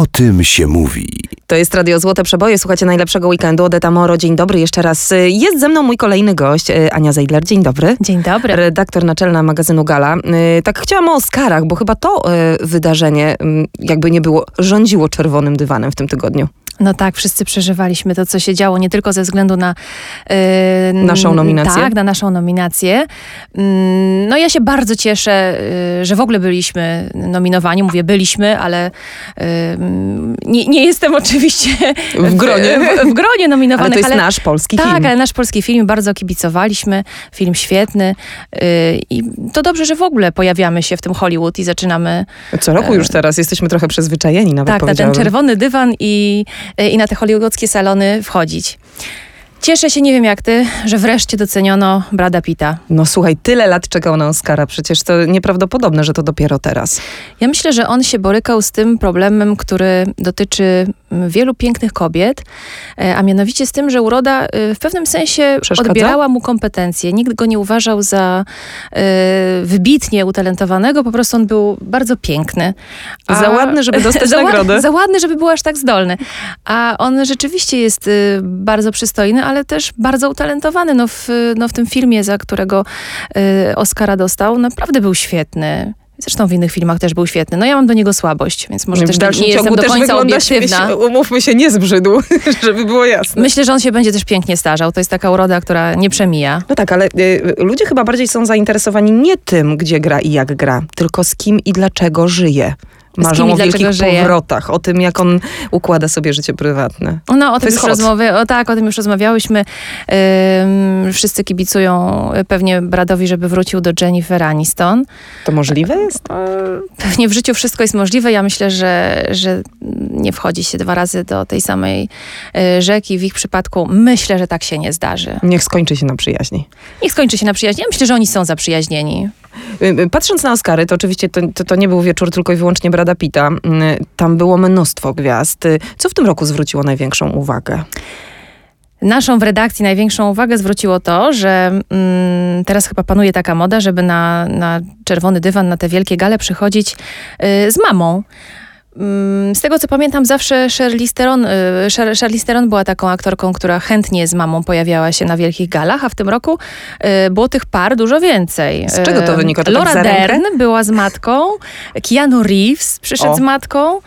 O tym się mówi. To jest Radio Złote Przeboje. Słuchacie najlepszego weekendu. Odeta Moro, dzień dobry jeszcze raz. Jest ze mną mój kolejny gość, y, Ania Zeidler. Dzień dobry. Dzień dobry. Redaktor naczelna magazynu Gala. Y, Tak chciałam o Oscarach, bo chyba to y, wydarzenie, jakby nie było, rządziło czerwonym dywanem w tym tygodniu. No tak, wszyscy przeżywaliśmy to, co się działo, nie tylko ze względu na yy, Naszą nominację? Tak, na naszą nominację. Mm, No ja się bardzo cieszę, yy, że w ogóle byliśmy nominowani. Mówię byliśmy, ale yy, nie, nie jestem oczywiście W gronie. w, w gronie nominowanych. Ale to jest nasz polski tak, film. ale nasz polski film, bardzo kibicowaliśmy, film świetny yy, i to dobrze, że w ogóle pojawiamy się w tym Hollywood i zaczynamy Co roku już teraz jesteśmy trochę przyzwyczajeni nawet tak, na ten czerwony dywan i, i na te hollywoodzkie salony wchodzić. Cieszę się, nie wiem jak ty, że wreszcie doceniono Brada Pitta. No słuchaj, tyle lat czekał na Oscara, przecież to nieprawdopodobne, że to dopiero teraz. Ja myślę, że on się borykał z tym problemem, który dotyczy mm, wielu pięknych kobiet, e, a mianowicie z tym, że uroda e, w pewnym sensie odbierała mu kompetencje. Nikt go nie uważał za e, wybitnie utalentowanego, po prostu on był bardzo piękny. Za ładny, żeby dostać za, nagrodę. Za ładny, żeby był aż tak zdolny. A on rzeczywiście jest bardzo przystojny, ale też bardzo utalentowany. No w, no w tym filmie, za którego y, Oscara dostał, naprawdę był świetny. Zresztą w innych filmach też był świetny. No ja mam do niego słabość, więc może też w dalszym nie jestem do też końca obiektywna. Się, umówmy się, nie zbrzydł, żeby było jasne. Myślę, że on się będzie też pięknie starzał. To jest taka uroda, która nie przemija. No tak, ale y, ludzie chyba bardziej są zainteresowani nie tym, gdzie gra i jak gra, tylko z kim i dlaczego żyje. Marzą o wielkich żyje. powrotach, o tym, jak on układa sobie życie prywatne. No, o To tym już hot. rozmowy, o tak, o tym już rozmawiałyśmy. Ym, wszyscy kibicują pewnie Bradowi, żeby wrócił do Jennifer Aniston. To możliwe jest? Pewnie w życiu wszystko jest możliwe. Ja myślę, że, że nie wchodzi się dwa razy do tej samej y, rzeki. W ich przypadku myślę, że tak się nie zdarzy. Niech skończy się na przyjaźni. Niech skończy się na przyjaźni. Ja myślę, że oni są zaprzyjaźnieni. Y, y, Patrząc na Oscary, to oczywiście to, to, to nie był wieczór tylko i wyłącznie Brada Pitta. Y, Tam było mnóstwo gwiazd. Y, Co w tym roku zwróciło największą uwagę? Naszą w redakcji największą uwagę zwróciło to, że mm, teraz chyba panuje taka moda, żeby na, na czerwony dywan, na te wielkie gale przychodzić y, z mamą. Mm, Z tego co pamiętam, zawsze Charlize Theron, y, Charlize Theron była taką aktorką, która chętnie z mamą pojawiała się na wielkich galach, a w tym roku y, było tych par dużo więcej. Z czego to Y, wynika? To tak Laura rękę? Dern była z matką, Keanu Reeves przyszedł O. z matką,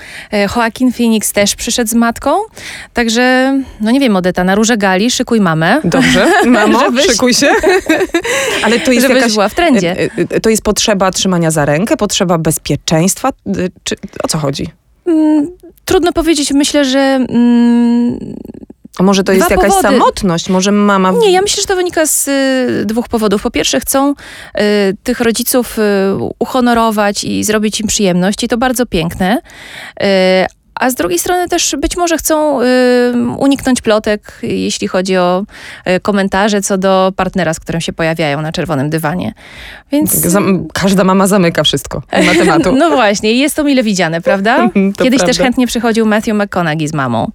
Joaquin Phoenix też przyszedł z matką, także no nie wiem, Odeta, na róże gali szykuj mamę. Dobrze, mamo, Żebyś- szykuj się. Ale to jest jakaś... była w trendzie. To jest potrzeba trzymania za rękę, potrzeba bezpieczeństwa? Czy, o co chodzi? Mm, Trudno powiedzieć, myślę, że mm, A może to jest jakaś powody. samotność? Może mama... w- Nie, ja myślę, że to wynika z y, dwóch powodów. Po pierwsze, chcą y, tych rodziców y, uhonorować i zrobić im przyjemność, i to bardzo piękne. A z drugiej strony też być może chcą y, uniknąć plotek, jeśli chodzi o y, komentarze co do partnera, z którym się pojawiają na czerwonym dywanie. Więc. Zam- każda mama zamyka wszystko. Ma tematu. No właśnie, jest to mile widziane, prawda? Kiedyś też prawda. chętnie przychodził Matthew McConaughey z mamą.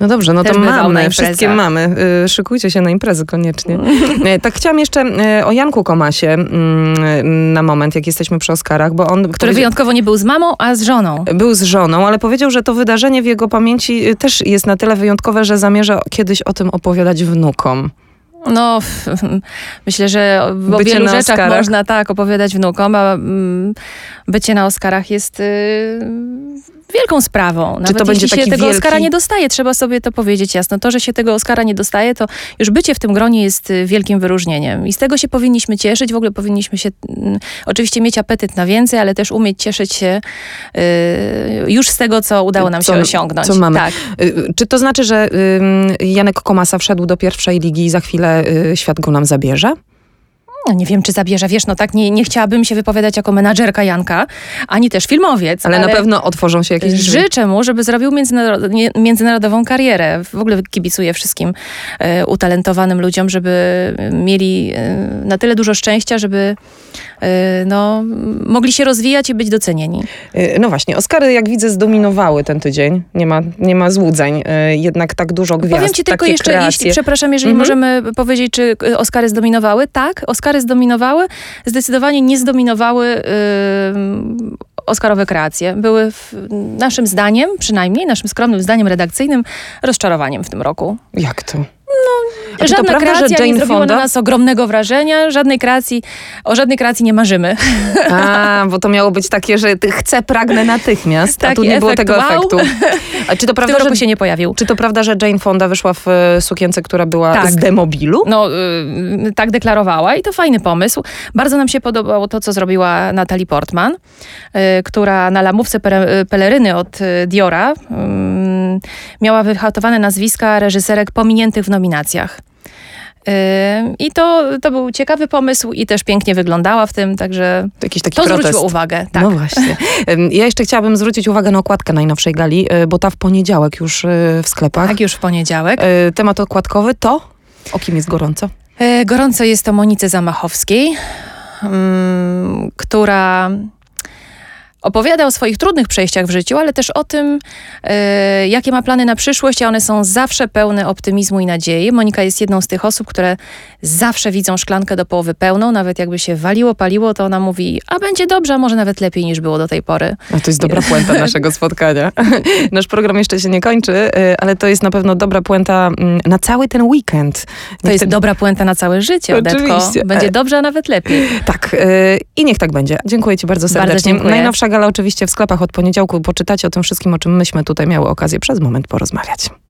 No dobrze, no Też to mamy, wszystkie mamy. Y, Szykujcie się na imprezy koniecznie. E, tak chciałam jeszcze y, o Janku Komasie mm, na moment, jak jesteśmy przy Oscarach, bo on... Który powiedział- wyjątkowo nie był z mamą, a z żoną. Był z żoną, ale powiedział, że to wydarzenie w jego pamięci y, też jest na tyle wyjątkowe, że zamierza kiedyś o tym opowiadać wnukom. No, myślę, że o Bycie wielu rzeczach Oscarach. można tak opowiadać wnukom, a mm, bycie na Oscarach jest y, wielką sprawą. Nawet to będzie jeśli się tego wielki- Oscara nie dostaje, trzeba sobie to powiedzieć jasno. To, że się tego Oscara nie dostaje, to już bycie w tym gronie jest y, wielkim wyróżnieniem. I z tego się powinniśmy cieszyć. W ogóle powinniśmy się mm, oczywiście mieć apetyt na więcej, ale też umieć cieszyć się y, już z tego, co udało nam Co- się osiągnąć. co mamy. Tak. Y, Czy to znaczy, że ym, Janek Komasa wszedł do pierwszej ligi i za chwilę y, świat go nam zabierze? No, nie wiem, czy zabierze. Wiesz, no tak, nie, nie chciałabym się wypowiadać jako menadżerka Janka, ani też filmowiec. Ale, na pewno otworzą się jakieś drzwi. Życzę mu, żeby zrobił międzynarodową karierę. W ogóle kibicuję wszystkim e, utalentowanym ludziom, żeby mieli e, na tyle dużo szczęścia, żeby e, no, mogli się rozwijać i być docenieni. Y, No właśnie, Oscary, jak widzę, zdominowały ten tydzień. Nie ma, nie ma złudzeń. Y, Jednak tak dużo gwiazd, Powiem ci tylko jeszcze, kreacje. jeśli, przepraszam, jeżeli Mhm. możemy powiedzieć, czy Oscary zdominowały. Tak, Oscary zdominowały. Zdecydowanie nie zdominowały ym, Oscarowe kreacje były w, naszym zdaniem, przynajmniej naszym skromnym zdaniem redakcyjnym, rozczarowaniem w tym roku. Jak to? A Żadna to prawda, kreacja że Jane nie zrobiła Fonda? na nas ogromnego wrażenia, żadnej kreacji, o żadnej kreacji nie marzymy. A, bo to miało być takie, że chcę, pragnę natychmiast, Taki a tu nie było tego wow. efektu. A czy to prawda, że, się nie pojawił. Czy to prawda, że Jane Fonda wyszła w e, sukience, która była tak. z demobilu? No, y, tak deklarowała i to fajny pomysł. Bardzo nam się podobało to, co zrobiła Natalie Portman, y, która na lamówce peleryny od y, Diora miała wyhałtowane nazwiska reżyserek pominiętych w nominacjach. I to, to był ciekawy pomysł i też pięknie wyglądała w tym, także to, jakiś taki to protest. zwróciło uwagę. Tak. No właśnie. Ja jeszcze chciałabym zwrócić uwagę na okładkę najnowszej gali, y, bo ta w poniedziałek już y, w sklepach. Tak, już w poniedziałek. Y, temat okładkowy to? O kim jest gorąco? Gorąco jest o Monice Zamachowskiej, mm, która opowiada o swoich trudnych przejściach w życiu, ale też o tym, e, jakie ma plany na przyszłość, a one są zawsze pełne optymizmu i nadziei. Monika jest jedną z tych osób, które zawsze widzą szklankę do połowy pełną, nawet jakby się waliło, paliło, to ona mówi, a będzie dobrze, a może nawet lepiej niż było do tej pory. A to jest dobra puenta naszego spotkania. Nasz program jeszcze się nie kończy, e, ale to jest na pewno dobra puenta mm, na cały ten weekend. To jest ten... dobra puenta na całe życie, Odetko. Oczywiście. Będzie dobrze, a nawet lepiej. Tak. E, I niech tak będzie. Dziękuję Ci bardzo serdecznie. Bardzo dziękuję. Najnowsza gala oczywiście w sklepach od poniedziałku. Poczytacie o tym wszystkim, o czym myśmy tutaj miały okazję przez moment porozmawiać.